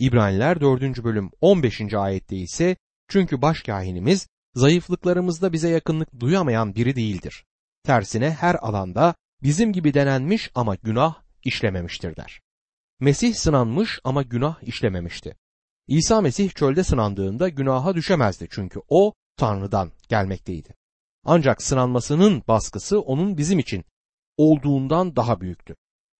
İbraniler 4. bölüm 15. ayette ise çünkü başkahinimiz zayıflıklarımızda bize yakınlık duyamayan biri değildir. Tersine her alanda bizim gibi denenmiş ama günah işlememiştir der. Mesih sınanmış ama günah işlememişti. İsa Mesih çölde sınandığında günaha düşemezdi çünkü o Tanrı'dan gelmekteydi. Ancak sınanmasının baskısı onun bizim için olduğundan daha büyüktü.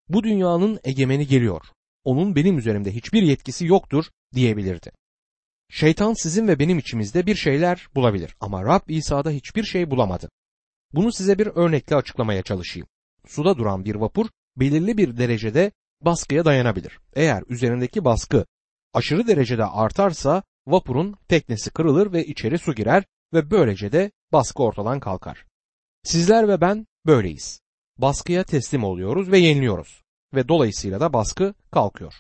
Bu dünyanın egemeni geliyor. Onun benim üzerimde hiçbir yetkisi yoktur diyebilirdi. Şeytan sizin ve benim içimizde bir şeyler bulabilir ama Rab İsa'da hiçbir şey bulamadı. Bunu size bir örnekle açıklamaya çalışayım. Suda duran bir vapur belirli bir derecede baskıya dayanabilir. Eğer üzerindeki baskı aşırı derecede artarsa vapurun teknesi kırılır ve içeri su girer ve böylece de baskı ortadan kalkar. Sizler ve ben böyleyiz. Baskıya teslim oluyoruz ve yeniliyoruz ve dolayısıyla da baskı kalkıyor.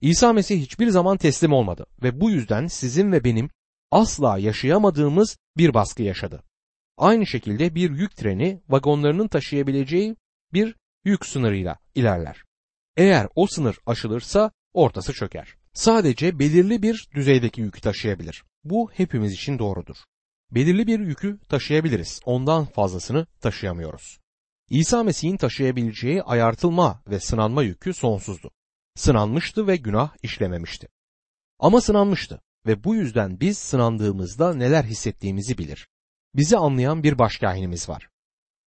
İsa Mesih hiçbir zaman teslim olmadı ve bu yüzden sizin ve benim asla yaşayamadığımız bir baskı yaşadı. Aynı şekilde bir yük treni vagonlarının taşıyabileceği bir yük sınırıyla ilerler. Eğer o sınır aşılırsa ortası çöker. Sadece belirli bir düzeydeki yükü taşıyabilir. Bu hepimiz için doğrudur. Belirli bir yükü taşıyabiliriz. Ondan fazlasını taşıyamıyoruz. İsa Mesih'in taşıyabileceği ayartılma ve sınanma yükü sonsuzdu. Sınanmıştı ve günah işlememişti. Ama sınanmıştı ve bu yüzden biz sınandığımızda neler hissettiğimizi bilir. Bizi anlayan bir başkahinimiz var.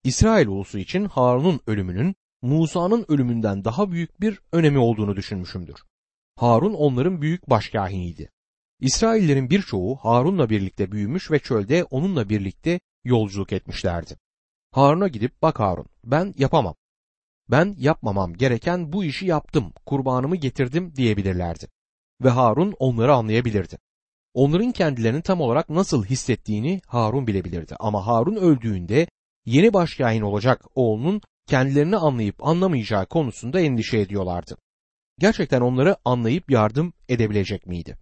İsrail ulusu için Harun'un ölümünün Musa'nın ölümünden daha büyük bir önemi olduğunu düşünmüşümdür. Harun onların büyük başkahiniydi. İsraillerin birçoğu Harun'la birlikte büyümüş ve çölde onunla birlikte yolculuk etmişlerdi. Harun'a gidip bak Harun ben yapamam. Ben yapmamam gereken bu işi yaptım, kurbanımı getirdim diyebilirlerdi. Ve Harun onları anlayabilirdi. Onların kendilerini tam olarak nasıl hissettiğini Harun bilebilirdi. Ama Harun öldüğünde yeni başkahin olacak oğlunun kendilerini anlayıp anlamayacağı konusunda endişe ediyorlardı. Gerçekten onları anlayıp yardım edebilecek miydi?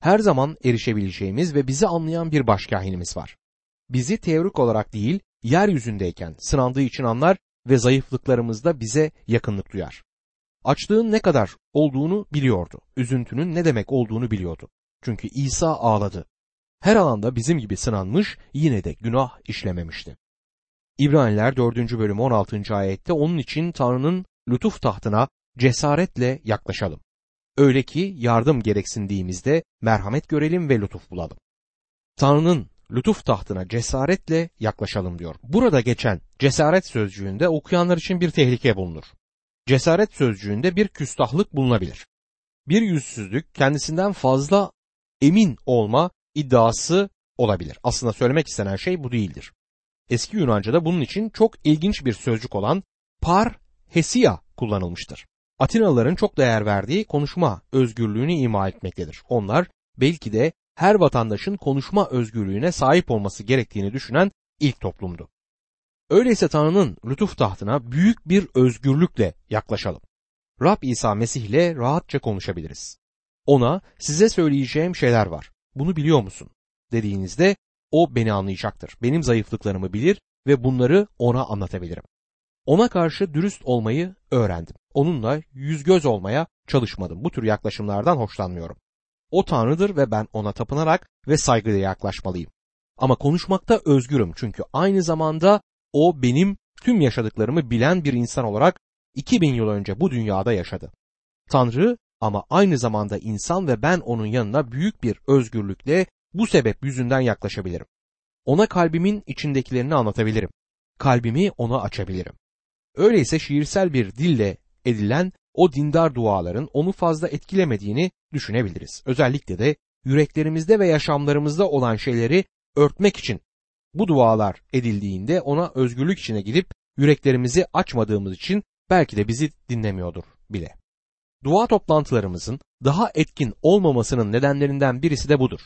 Her zaman erişebileceğimiz ve bizi anlayan bir başkahinimiz var. Bizi teorik olarak değil, yeryüzündeyken sınandığı için anlar ve zayıflıklarımızda bize yakınlık duyar. Açlığın ne kadar olduğunu biliyordu. Üzüntünün ne demek olduğunu biliyordu. Çünkü İsa ağladı. Her alanda bizim gibi sınanmış yine de günah işlememişti. İbraniler 4. bölüm 16. ayette onun için Tanrı'nın lütuf tahtına cesaretle yaklaşalım. Öyle ki yardım gereksindiğimizde merhamet görelim ve lütuf bulalım. Tanrı'nın lütuf tahtına cesaretle yaklaşalım diyor. Burada geçen cesaret sözcüğünde okuyanlar için bir tehlike bulunur. Cesaret sözcüğünde bir küstahlık bulunabilir. Bir yüzsüzlük kendisinden fazla emin olma iddiası olabilir. Aslında söylemek istenen şey bu değildir. Eski Yunanca'da bunun için çok ilginç bir sözcük olan par hesia kullanılmıştır. Atinalıların çok değer verdiği konuşma özgürlüğünü ima etmektedir. Onlar belki de her vatandaşın konuşma özgürlüğüne sahip olması gerektiğini düşünen ilk toplumdu. Öyleyse Tanrı'nın lütuf tahtına büyük bir özgürlükle yaklaşalım. Rab İsa Mesih ile rahatça konuşabiliriz. Ona size söyleyeceğim şeyler var. Bunu biliyor musun? dediğinizde o beni anlayacaktır. Benim zayıflıklarımı bilir ve bunları ona anlatabilirim. Ona karşı dürüst olmayı öğrendim. Onunla yüz göz olmaya çalışmadım. Bu tür yaklaşımlardan hoşlanmıyorum. O Tanrı'dır ve ben ona tapınarak ve saygıyla yaklaşmalıyım. Ama konuşmakta özgürüm çünkü aynı zamanda o benim tüm yaşadıklarımı bilen bir insan olarak 2000 yıl önce bu dünyada yaşadı. Tanrı ama aynı zamanda insan ve ben onun yanına büyük bir özgürlükle bu sebep yüzünden yaklaşabilirim. Ona kalbimin içindekilerini anlatabilirim. Kalbimi ona açabilirim. Öyleyse şiirsel bir dille edilen o dindar duaların onu fazla etkilemediğini düşünebiliriz. Özellikle de yüreklerimizde ve yaşamlarımızda olan şeyleri örtmek için bu dualar edildiğinde ona özgürlük içine gidip yüreklerimizi açmadığımız için belki de bizi dinlemiyordur bile. Dua toplantılarımızın daha etkin olmamasının nedenlerinden birisi de budur.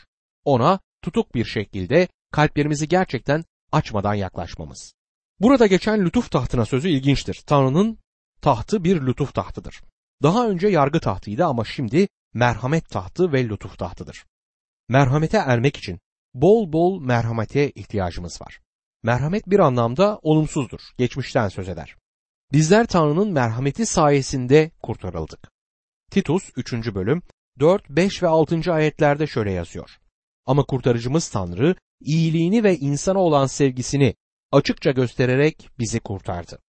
Ona tutuk bir şekilde kalplerimizi gerçekten açmadan yaklaşmamız. Burada geçen lütuf tahtına sözü ilginçtir. Tanrı'nın tahtı bir lütuf tahtıdır. Daha önce yargı tahtıydı ama şimdi merhamet tahtı ve lütuf tahtıdır. Merhamete ermek için bol bol merhamete ihtiyacımız var. Merhamet bir anlamda olumsuzdur, geçmişten söz eder. Bizler Tanrı'nın merhameti sayesinde kurtarıldık. Titus 3. bölüm 4, 5 ve 6. ayetlerde şöyle yazıyor. Ama kurtarıcımız Tanrı iyiliğini ve insana olan sevgisini açıkça göstererek bizi kurtardı.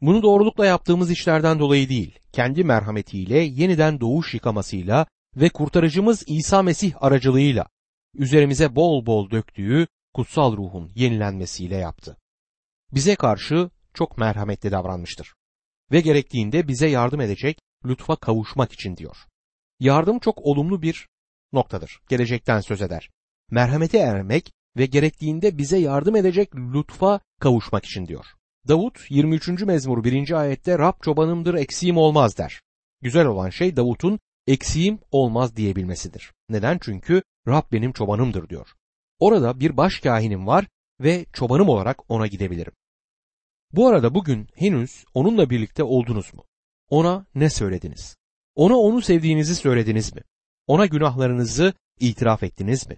Bunu doğrulukla yaptığımız işlerden dolayı değil, kendi merhametiyle yeniden doğuş yıkamasıyla ve kurtarıcımız İsa Mesih aracılığıyla üzerimize bol bol döktüğü kutsal ruhun yenilenmesiyle yaptı. Bize karşı çok merhametli davranmıştır. Ve gerektiğinde bize yardım edecek lütfa kavuşmak için diyor. Yardım çok olumlu bir noktadır. Gelecekten söz eder. Merhamete ermek ve gerektiğinde bize yardım edecek lütfa kavuşmak için diyor. Davut 23. mezmur 1. ayette Rab çobanımdır eksiğim olmaz der. Güzel olan şey Davut'un eksiğim olmaz diyebilmesidir. Neden? Çünkü Rab benim çobanımdır diyor. Orada bir baş kahinim var ve çobanım olarak ona gidebilirim. Bu arada bugün henüz onunla birlikte oldunuz mu? Ona ne söylediniz? Ona onu sevdiğinizi söylediniz mi? Ona günahlarınızı itiraf ettiniz mi?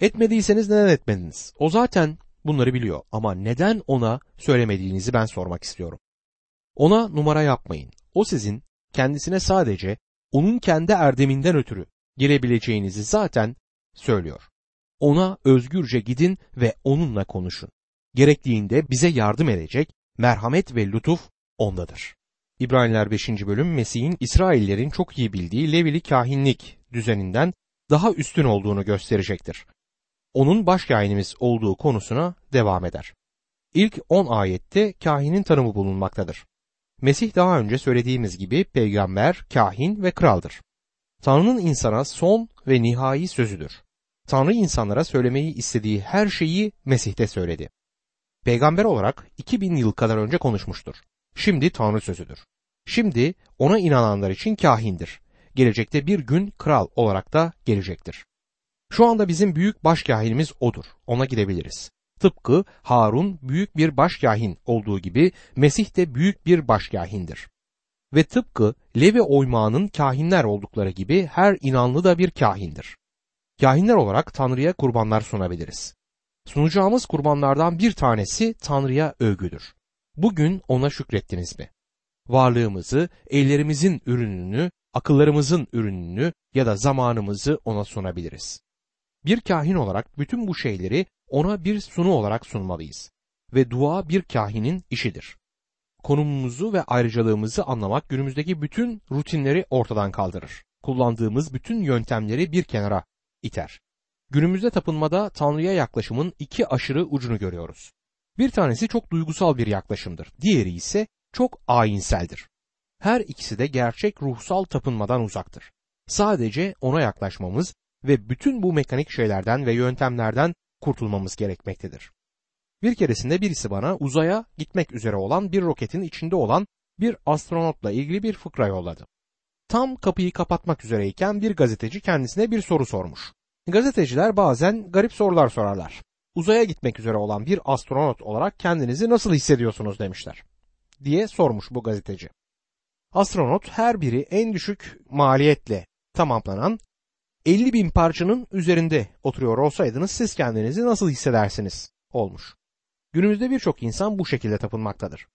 Etmediyseniz neden etmediniz? O zaten bunları biliyor ama neden ona söylemediğinizi ben sormak istiyorum. Ona numara yapmayın. O sizin kendisine sadece onun kendi erdeminden ötürü gelebileceğinizi zaten söylüyor. Ona özgürce gidin ve onunla konuşun. Gerektiğinde bize yardım edecek merhamet ve lütuf ondadır. İbraniler 5. bölüm Mesih'in İsraillerin çok iyi bildiği Levili kahinlik düzeninden daha üstün olduğunu gösterecektir. Onun baş kahinimiz olduğu konusuna devam eder. İlk 10 ayette kahinin tanımı bulunmaktadır. Mesih daha önce söylediğimiz gibi peygamber, kahin ve kraldır. Tanrı'nın insana son ve nihai sözüdür. Tanrı insanlara söylemeyi istediği her şeyi Mesih'te söyledi. Peygamber olarak 2000 yıl kadar önce konuşmuştur. Şimdi Tanrı sözüdür. Şimdi ona inananlar için kahindir. Gelecekte bir gün kral olarak da gelecektir. Şu anda bizim büyük başkahinimiz odur. Ona gidebiliriz. Tıpkı Harun büyük bir başkahin olduğu gibi Mesih de büyük bir başkahindir. Ve tıpkı Levi oymağının kahinler oldukları gibi her inanlı da bir kahindir. Kahinler olarak Tanrı'ya kurbanlar sunabiliriz. Sunacağımız kurbanlardan bir tanesi Tanrı'ya övgüdür. Bugün ona şükrettiniz mi? Varlığımızı, ellerimizin ürününü, akıllarımızın ürününü ya da zamanımızı ona sunabiliriz. Bir kahin olarak bütün bu şeyleri ona bir sunu olarak sunmalıyız. Ve dua bir kahinin işidir. Konumumuzu ve ayrıcalığımızı anlamak günümüzdeki bütün rutinleri ortadan kaldırır. Kullandığımız bütün yöntemleri bir kenara iter. Günümüzde tapınmada Tanrı'ya yaklaşımın iki aşırı ucunu görüyoruz. Bir tanesi çok duygusal bir yaklaşımdır. Diğeri ise çok ayinseldir. Her ikisi de gerçek ruhsal tapınmadan uzaktır. Sadece ona yaklaşmamız ve bütün bu mekanik şeylerden ve yöntemlerden kurtulmamız gerekmektedir. Bir keresinde birisi bana uzaya gitmek üzere olan bir roketin içinde olan bir astronotla ilgili bir fıkra yolladı. Tam kapıyı kapatmak üzereyken bir gazeteci kendisine bir soru sormuş. Gazeteciler bazen garip sorular sorarlar. Uzaya gitmek üzere olan bir astronot olarak kendinizi nasıl hissediyorsunuz demişler. Diye sormuş bu gazeteci. Astronot her biri en düşük maliyetle tamamlanan 50 bin parçanın üzerinde oturuyor olsaydınız siz kendinizi nasıl hissedersiniz olmuş. Günümüzde birçok insan bu şekilde tapınmaktadır.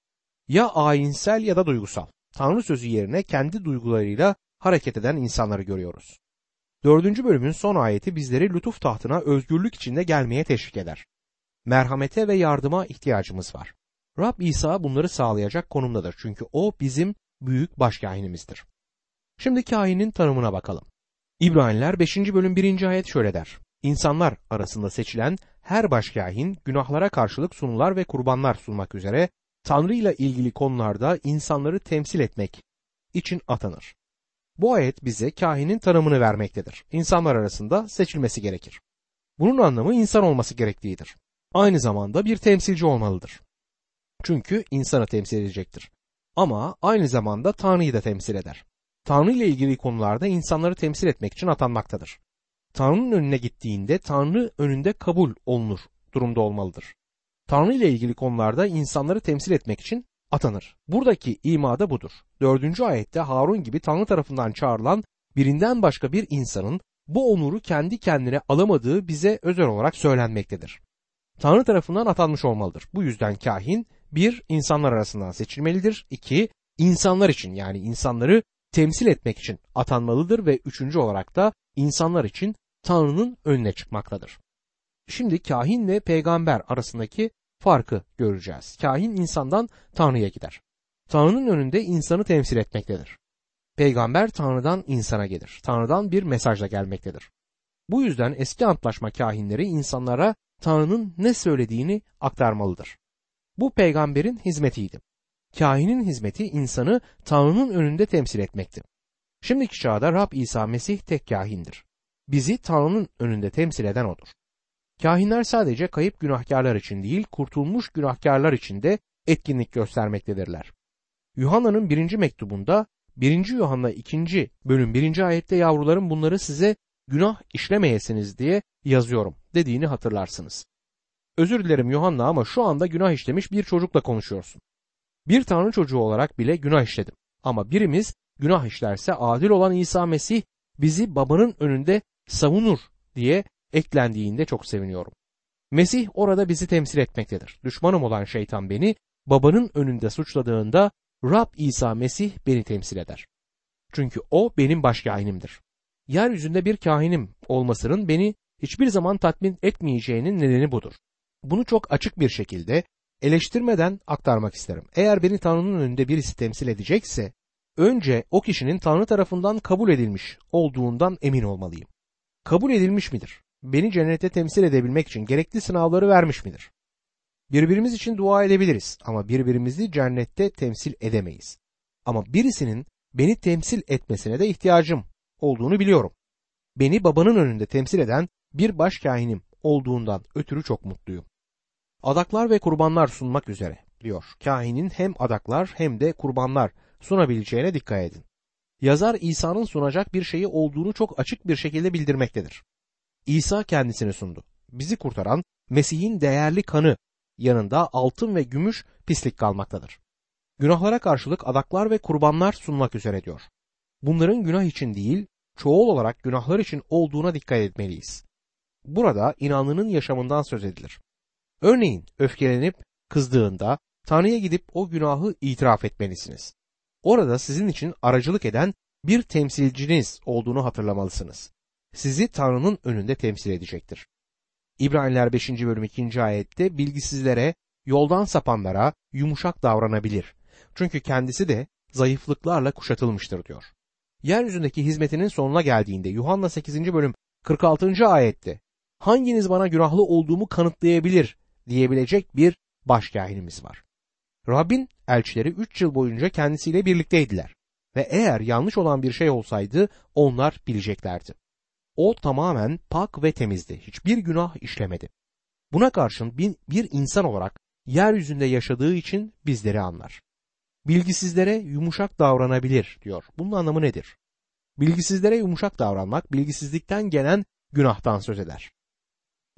Ya ayinsel ya da duygusal. Tanrı sözü yerine kendi duygularıyla hareket eden insanları görüyoruz. Dördüncü bölümün son ayeti bizleri lütuf tahtına özgürlük içinde gelmeye teşvik eder. Merhamete ve yardıma ihtiyacımız var. Rab İsa bunları sağlayacak konumdadır çünkü o bizim büyük başkahinimizdir. Şimdi kahinin tanımına bakalım. İbraniler 5. bölüm 1. ayet şöyle der. İnsanlar arasında seçilen her başkahin günahlara karşılık sunular ve kurbanlar sunmak üzere Tanrı ile ilgili konularda insanları temsil etmek için atanır. Bu ayet bize kahinin tanımını vermektedir. İnsanlar arasında seçilmesi gerekir. Bunun anlamı insan olması gerektiğidir. Aynı zamanda bir temsilci olmalıdır. Çünkü insanı temsil edecektir. Ama aynı zamanda Tanrı'yı da temsil eder. Tanrı ile ilgili konularda insanları temsil etmek için atanmaktadır. Tanrı'nın önüne gittiğinde Tanrı önünde kabul olunur durumda olmalıdır. Tanrı ile ilgili konularda insanları temsil etmek için atanır. Buradaki imada budur. Dördüncü ayette Harun gibi Tanrı tarafından çağrılan birinden başka bir insanın bu onuru kendi kendine alamadığı bize özel olarak söylenmektedir. Tanrı tarafından atanmış olmalıdır. Bu yüzden kahin bir insanlar arasından seçilmelidir. İki insanlar için yani insanları temsil etmek için atanmalıdır ve üçüncü olarak da insanlar için Tanrı'nın önüne çıkmaktadır. Şimdi kahin ve peygamber arasındaki farkı göreceğiz. Kahin insandan Tanrı'ya gider. Tanrı'nın önünde insanı temsil etmektedir. Peygamber Tanrı'dan insana gelir. Tanrı'dan bir mesajla gelmektedir. Bu yüzden eski antlaşma kahinleri insanlara Tanrı'nın ne söylediğini aktarmalıdır. Bu peygamberin hizmetiydi. Kahinin hizmeti insanı Tanrı'nın önünde temsil etmekti. Şimdiki çağda Rab İsa Mesih tek kahindir. Bizi Tanrı'nın önünde temsil eden odur. Kahinler sadece kayıp günahkarlar için değil, kurtulmuş günahkarlar için de etkinlik göstermektedirler. Yuhanna'nın birinci mektubunda 1. Yuhanna 2. bölüm 1. ayette yavrularım bunları size günah işlemeyesiniz diye yazıyorum dediğini hatırlarsınız. Özür dilerim Yuhanna ama şu anda günah işlemiş bir çocukla konuşuyorsun. Bir tanrı çocuğu olarak bile günah işledim. Ama birimiz günah işlerse adil olan İsa Mesih bizi babanın önünde savunur diye eklendiğinde çok seviniyorum. Mesih orada bizi temsil etmektedir. Düşmanım olan şeytan beni babanın önünde suçladığında Rab İsa Mesih beni temsil eder. Çünkü o benim baş kahinimdir. Yeryüzünde bir kahinim olmasının beni hiçbir zaman tatmin etmeyeceğinin nedeni budur. Bunu çok açık bir şekilde eleştirmeden aktarmak isterim. Eğer beni Tanrı'nın önünde birisi temsil edecekse önce o kişinin Tanrı tarafından kabul edilmiş olduğundan emin olmalıyım. Kabul edilmiş midir? Beni cennete temsil edebilmek için gerekli sınavları vermiş midir? Birbirimiz için dua edebiliriz ama birbirimizi cennette temsil edemeyiz. Ama birisinin beni temsil etmesine de ihtiyacım olduğunu biliyorum. Beni babanın önünde temsil eden bir baş kahinim olduğundan ötürü çok mutluyum. Adaklar ve kurbanlar sunmak üzere diyor. Kahinin hem adaklar hem de kurbanlar sunabileceğine dikkat edin. Yazar İsa'nın sunacak bir şeyi olduğunu çok açık bir şekilde bildirmektedir. İsa kendisini sundu. Bizi kurtaran Mesih'in değerli kanı yanında altın ve gümüş pislik kalmaktadır. Günahlara karşılık adaklar ve kurbanlar sunmak üzere diyor. Bunların günah için değil, çoğul olarak günahlar için olduğuna dikkat etmeliyiz. Burada inanlının yaşamından söz edilir. Örneğin öfkelenip kızdığında Tanrı'ya gidip o günahı itiraf etmelisiniz. Orada sizin için aracılık eden bir temsilciniz olduğunu hatırlamalısınız. Sizi Tanrı'nın önünde temsil edecektir. İbraniler 5. bölüm 2. ayette bilgisizlere, yoldan sapanlara yumuşak davranabilir. Çünkü kendisi de zayıflıklarla kuşatılmıştır diyor. Yeryüzündeki hizmetinin sonuna geldiğinde Yuhanna 8. bölüm 46. ayette hanginiz bana günahlı olduğumu kanıtlayabilir diyebilecek bir başkahinimiz var. Rabbin elçileri 3 yıl boyunca kendisiyle birlikteydiler ve eğer yanlış olan bir şey olsaydı onlar bileceklerdi. O tamamen pak ve temizdi. Hiçbir günah işlemedi. Buna karşın bir insan olarak yeryüzünde yaşadığı için bizleri anlar. Bilgisizlere yumuşak davranabilir diyor. Bunun anlamı nedir? Bilgisizlere yumuşak davranmak bilgisizlikten gelen günahtan söz eder.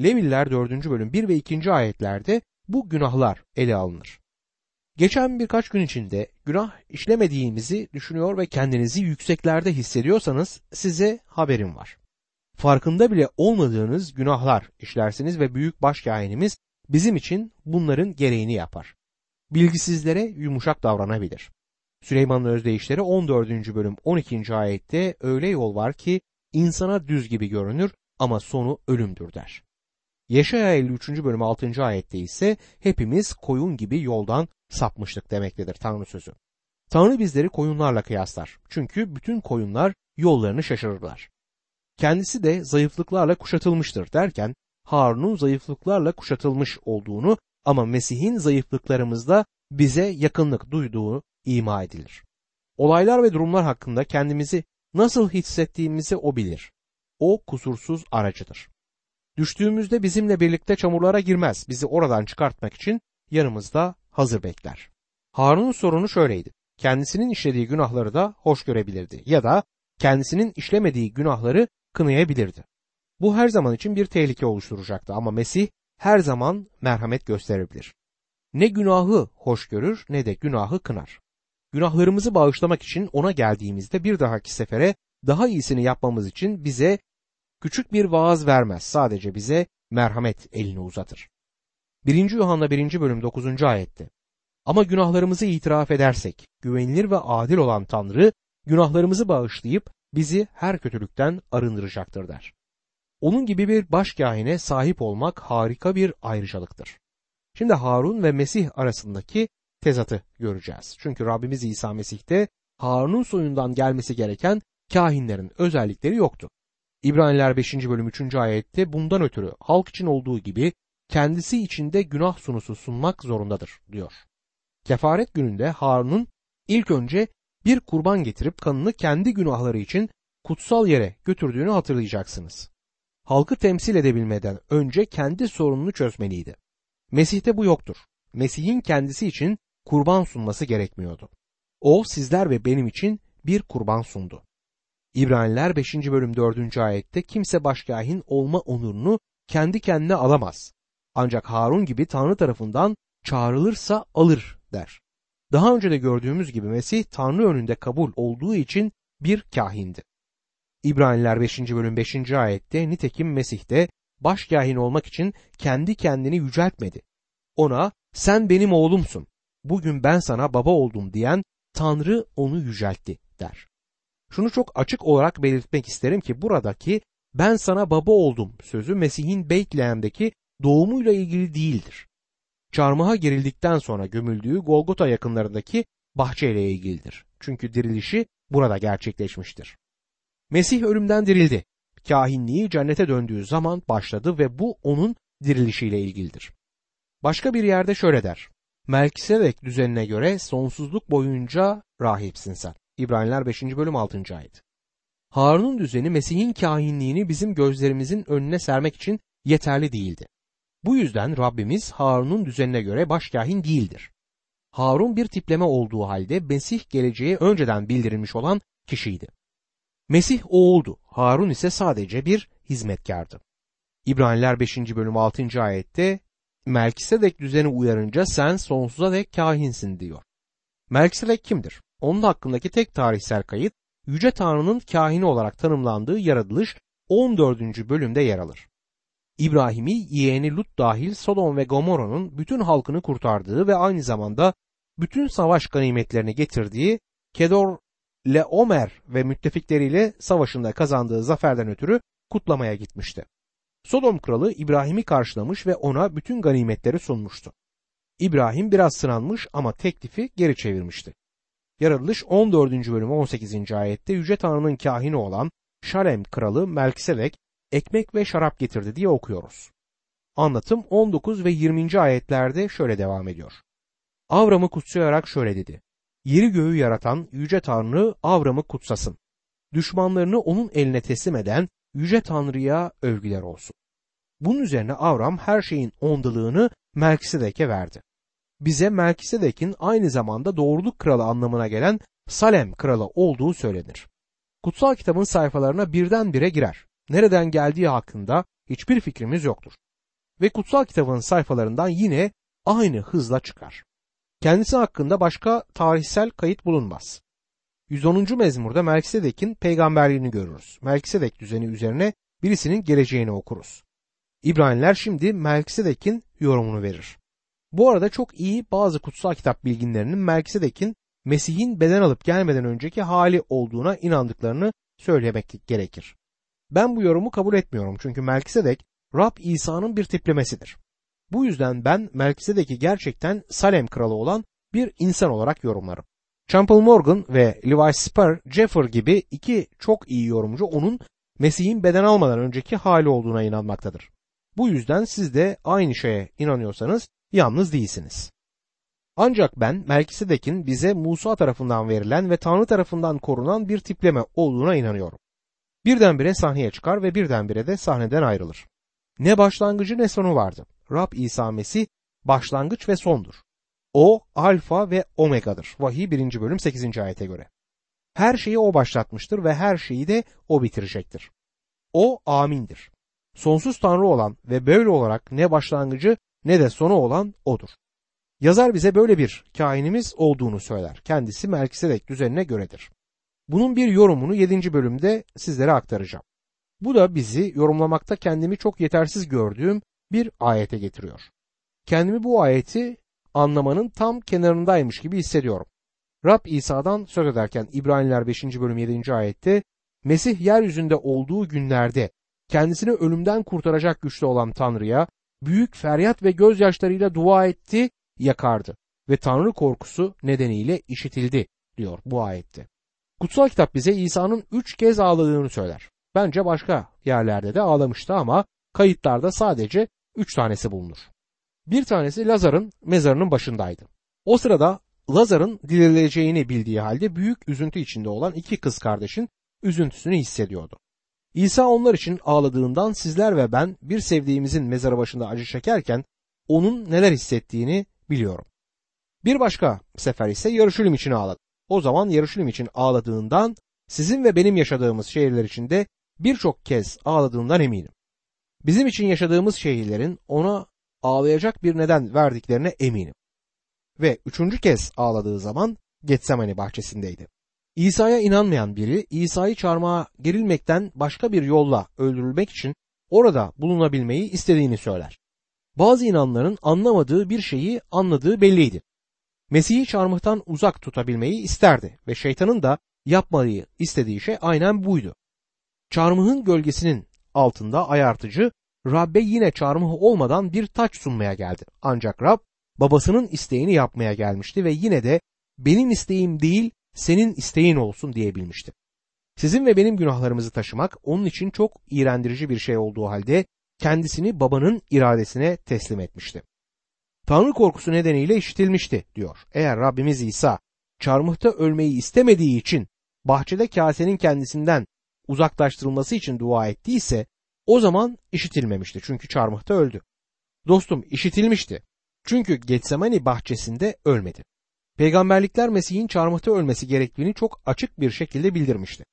Leviller 4. bölüm 1 ve 2. ayetlerde bu günahlar ele alınır. Geçen birkaç gün içinde günah işlemediğimizi düşünüyor ve kendinizi yükseklerde hissediyorsanız size haberim var. Farkında bile olmadığınız günahlar işlersiniz ve büyük başkahinimiz bizim için bunların gereğini yapar. Bilgisizlere yumuşak davranabilir. Süleyman'ın özdeyişleri 14. bölüm 12. ayette öyle yol var ki insana düz gibi görünür ama sonu ölümdür der. Yeşaya 53. bölüm 6. ayette ise hepimiz koyun gibi yoldan sapmıştık demektedir Tanrı sözü. Tanrı bizleri koyunlarla kıyaslar. Çünkü bütün koyunlar yollarını şaşırırlar. Kendisi de zayıflıklarla kuşatılmıştır derken Harun'un zayıflıklarla kuşatılmış olduğunu ama Mesih'in zayıflıklarımızda bize yakınlık duyduğu ima edilir. Olaylar ve durumlar hakkında kendimizi nasıl hissettiğimizi o bilir. O kusursuz aracıdır. Düştüğümüzde bizimle birlikte çamurlara girmez. Bizi oradan çıkartmak için yanımızda hazır bekler. Harun'un sorunu şöyleydi. Kendisinin işlediği günahları da hoş görebilirdi ya da kendisinin işlemediği günahları kınayabilirdi. Bu her zaman için bir tehlike oluşturacaktı ama Mesih her zaman merhamet gösterebilir. Ne günahı hoş görür ne de günahı kınar. Günahlarımızı bağışlamak için ona geldiğimizde bir dahaki sefere daha iyisini yapmamız için bize küçük bir vaaz vermez. Sadece bize merhamet elini uzatır. 1. Yuhanna 1. bölüm 9. ayette Ama günahlarımızı itiraf edersek güvenilir ve adil olan Tanrı günahlarımızı bağışlayıp bizi her kötülükten arındıracaktır der. Onun gibi bir başkahine sahip olmak harika bir ayrıcalıktır. Şimdi Harun ve Mesih arasındaki tezatı göreceğiz. Çünkü Rabbimiz İsa Mesih'te Harun'un soyundan gelmesi gereken kahinlerin özellikleri yoktu. İbraniler 5. bölüm 3. ayette bundan ötürü halk için olduğu gibi kendisi içinde günah sunusu sunmak zorundadır diyor. Kefaret gününde Harun'un ilk önce bir kurban getirip kanını kendi günahları için kutsal yere götürdüğünü hatırlayacaksınız. Halkı temsil edebilmeden önce kendi sorununu çözmeliydi. Mesih'te bu yoktur. Mesih'in kendisi için kurban sunması gerekmiyordu. O sizler ve benim için bir kurban sundu. İbraniler 5. bölüm 4. ayette kimse başkahin olma onurunu kendi kendine alamaz. Ancak Harun gibi Tanrı tarafından çağrılırsa alır der. Daha önce de gördüğümüz gibi Mesih Tanrı önünde kabul olduğu için bir kahindi. İbraniler 5. bölüm 5. ayette nitekim Mesih de başkahin olmak için kendi kendini yüceltmedi. Ona sen benim oğlumsun, bugün ben sana baba oldum diyen Tanrı onu yüceltti der. Şunu çok açık olarak belirtmek isterim ki buradaki ben sana baba oldum sözü Mesih'in Beytlehem'deki doğumuyla ilgili değildir. Çarmıha gerildikten sonra gömüldüğü Golgota yakınlarındaki bahçeyle ilgilidir. Çünkü dirilişi burada gerçekleşmiştir. Mesih ölümden dirildi. Kahinliği cennete döndüğü zaman başladı ve bu onun dirilişiyle ilgilidir. Başka bir yerde şöyle der. Melkisedek düzenine göre sonsuzluk boyunca rahipsin sen. İbraniler 5. bölüm 6. ayet. Harun'un düzeni Mesih'in kahinliğini bizim gözlerimizin önüne sermek için yeterli değildi. Bu yüzden Rabbimiz Harun'un düzenine göre başkahin değildir. Harun bir tipleme olduğu halde Mesih geleceğe önceden bildirilmiş olan kişiydi. Mesih oğuldu, Harun ise sadece bir hizmetkardı. İbraniler 5. bölüm 6. ayette Melkisedek düzeni uyarınca sen sonsuza dek kahinsin diyor. Melkisedek kimdir? Onun hakkındaki tek tarihsel kayıt Yüce Tanrı'nın kahini olarak tanımlandığı yaratılış 14. bölümde yer alır. İbrahim'i yeğeni Lut dahil Sodom ve Gomorra'nın bütün halkını kurtardığı ve aynı zamanda bütün savaş ganimetlerini getirdiği Kedor Leomer ve müttefikleriyle savaşında kazandığı zaferden ötürü kutlamaya gitmişti. Sodom kralı İbrahim'i karşılamış ve ona bütün ganimetleri sunmuştu. İbrahim biraz sınanmış ama teklifi geri çevirmişti. Yaratılış 14. bölüm 18. ayette Yüce Tanrı'nın kahini olan Şalem kralı Melkisedek ekmek ve şarap getirdi diye okuyoruz. Anlatım 19 ve 20. ayetlerde şöyle devam ediyor. Avram'ı kutsayarak şöyle dedi. Yeri göğü yaratan Yüce Tanrı Avram'ı kutsasın. Düşmanlarını onun eline teslim eden Yüce Tanrı'ya övgüler olsun. Bunun üzerine Avram her şeyin ondalığını Melkisedek'e verdi. Bize Melkisedek'in aynı zamanda doğruluk kralı anlamına gelen Salem kralı olduğu söylenir. Kutsal kitabın sayfalarına birdenbire girer. Nereden geldiği hakkında hiçbir fikrimiz yoktur. Ve kutsal kitabın sayfalarından yine aynı hızla çıkar. Kendisi hakkında başka tarihsel kayıt bulunmaz. 110. mezmurda Melkisedek'in peygamberliğini görürüz. Melkisedek düzeni üzerine birisinin geleceğini okuruz. İbraniler şimdi Melkisedek'in yorumunu verir. Bu arada çok iyi bazı kutsal kitap bilginlerinin Melkisedek'in Mesih'in beden alıp gelmeden önceki hali olduğuna inandıklarını söylemek gerekir. Ben bu yorumu kabul etmiyorum çünkü Melkisedek Rab İsa'nın bir tiplemesidir. Bu yüzden ben Melkisedek'i gerçekten Salem kralı olan bir insan olarak yorumlarım. Champel Morgan ve Levi Spur Jeffer gibi iki çok iyi yorumcu onun Mesih'in beden almadan önceki hali olduğuna inanmaktadır. Bu yüzden siz de aynı şeye inanıyorsanız yalnız değilsiniz. Ancak ben Melkisedek'in bize Musa tarafından verilen ve Tanrı tarafından korunan bir tipleme olduğuna inanıyorum. Birdenbire sahneye çıkar ve birdenbire de sahneden ayrılır. Ne başlangıcı ne sonu vardı. Rab İsa Mesih başlangıç ve sondur. O alfa ve omega'dır. Vahiy 1. bölüm 8. ayete göre. Her şeyi o başlatmıştır ve her şeyi de o bitirecektir. O amindir. Sonsuz Tanrı olan ve böyle olarak ne başlangıcı ne de sonu olan odur. Yazar bize böyle bir kainimiz olduğunu söyler. Kendisi Melkisedek düzenine göredir. Bunun bir yorumunu 7. bölümde sizlere aktaracağım. Bu da bizi yorumlamakta kendimi çok yetersiz gördüğüm bir ayete getiriyor. Kendimi bu ayeti anlamanın tam kenarındaymış gibi hissediyorum. Rab İsa'dan söz ederken İbraniler 5. bölüm 7. ayette Mesih yeryüzünde olduğu günlerde kendisini ölümden kurtaracak güçte olan Tanrı'ya büyük feryat ve gözyaşlarıyla dua etti, yakardı ve Tanrı korkusu nedeniyle işitildi diyor bu ayette. Kutsal kitap bize İsa'nın üç kez ağladığını söyler. Bence başka yerlerde de ağlamıştı ama kayıtlarda sadece üç tanesi bulunur. Bir tanesi Lazar'ın mezarının başındaydı. O sırada Lazar'ın dirileceğini bildiği halde büyük üzüntü içinde olan iki kız kardeşin üzüntüsünü hissediyordu. İsa onlar için ağladığından sizler ve ben bir sevdiğimizin mezarı başında acı çekerken onun neler hissettiğini biliyorum. Bir başka sefer ise Yarışülüm için ağladı. O zaman Yarışülüm için ağladığından sizin ve benim yaşadığımız şehirler içinde birçok kez ağladığından eminim. Bizim için yaşadığımız şehirlerin ona ağlayacak bir neden verdiklerine eminim. Ve üçüncü kez ağladığı zaman Getsemani bahçesindeydi. İsa'ya inanmayan biri İsa'yı çarmıha gerilmekten başka bir yolla öldürülmek için orada bulunabilmeyi istediğini söyler. Bazı inanların anlamadığı bir şeyi anladığı belliydi. Mesih'i çarmıhtan uzak tutabilmeyi isterdi ve şeytanın da yapmayı istediği şey aynen buydu. Çarmıhın gölgesinin altında ayartıcı Rab'be yine çarmıh olmadan bir taç sunmaya geldi. Ancak Rab babasının isteğini yapmaya gelmişti ve yine de benim isteğim değil senin isteğin olsun diyebilmişti. Sizin ve benim günahlarımızı taşımak onun için çok iğrendirici bir şey olduğu halde kendisini babanın iradesine teslim etmişti. Tanrı korkusu nedeniyle işitilmişti diyor. Eğer Rabbimiz İsa çarmıhta ölmeyi istemediği için bahçede kasenin kendisinden uzaklaştırılması için dua ettiyse o zaman işitilmemişti çünkü çarmıhta öldü. Dostum işitilmişti. Çünkü Getsemani bahçesinde ölmedi. Peygamberlikler Mesih'in çarmıhta ölmesi gerektiğini çok açık bir şekilde bildirmişti.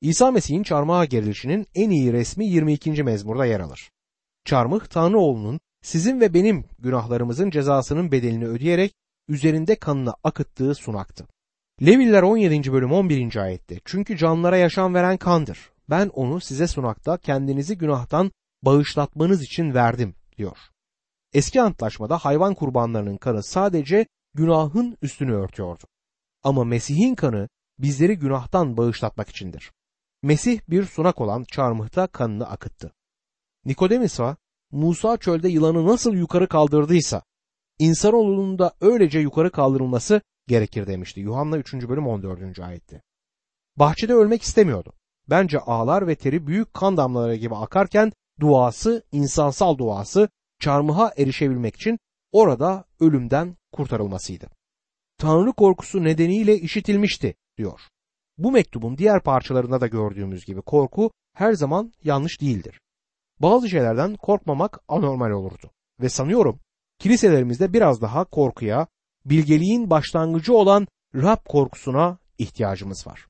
İsa Mesih'in çarmıha gerilişinin en iyi resmi 22. mezmurda yer alır. Çarmıh Tanrı oğlunun sizin ve benim günahlarımızın cezasının bedelini ödeyerek üzerinde kanını akıttığı sunaktı. Leviller 17. bölüm 11. ayette çünkü canlara yaşam veren kandır. Ben onu size sunakta kendinizi günahtan bağışlatmanız için verdim diyor. Eski antlaşmada hayvan kurbanlarının kanı sadece günahın üstünü örtüyordu. Ama Mesih'in kanı bizleri günahtan bağışlatmak içindir. Mesih bir sunak olan çarmıhta kanını akıttı. Nikodemus'a Musa çölde yılanı nasıl yukarı kaldırdıysa insanoğlunun da öylece yukarı kaldırılması gerekir demişti. Yuhanna 3. bölüm 14. ayette. Bahçede ölmek istemiyordu. Bence ağlar ve teri büyük kan damlaları gibi akarken duası, insansal duası çarmıha erişebilmek için orada ölümden kurtarılmasıydı. Tanrı korkusu nedeniyle işitilmişti diyor. Bu mektubun diğer parçalarında da gördüğümüz gibi korku her zaman yanlış değildir. Bazı şeylerden korkmamak anormal olurdu ve sanıyorum kiliselerimizde biraz daha korkuya, bilgeliğin başlangıcı olan Rab korkusuna ihtiyacımız var.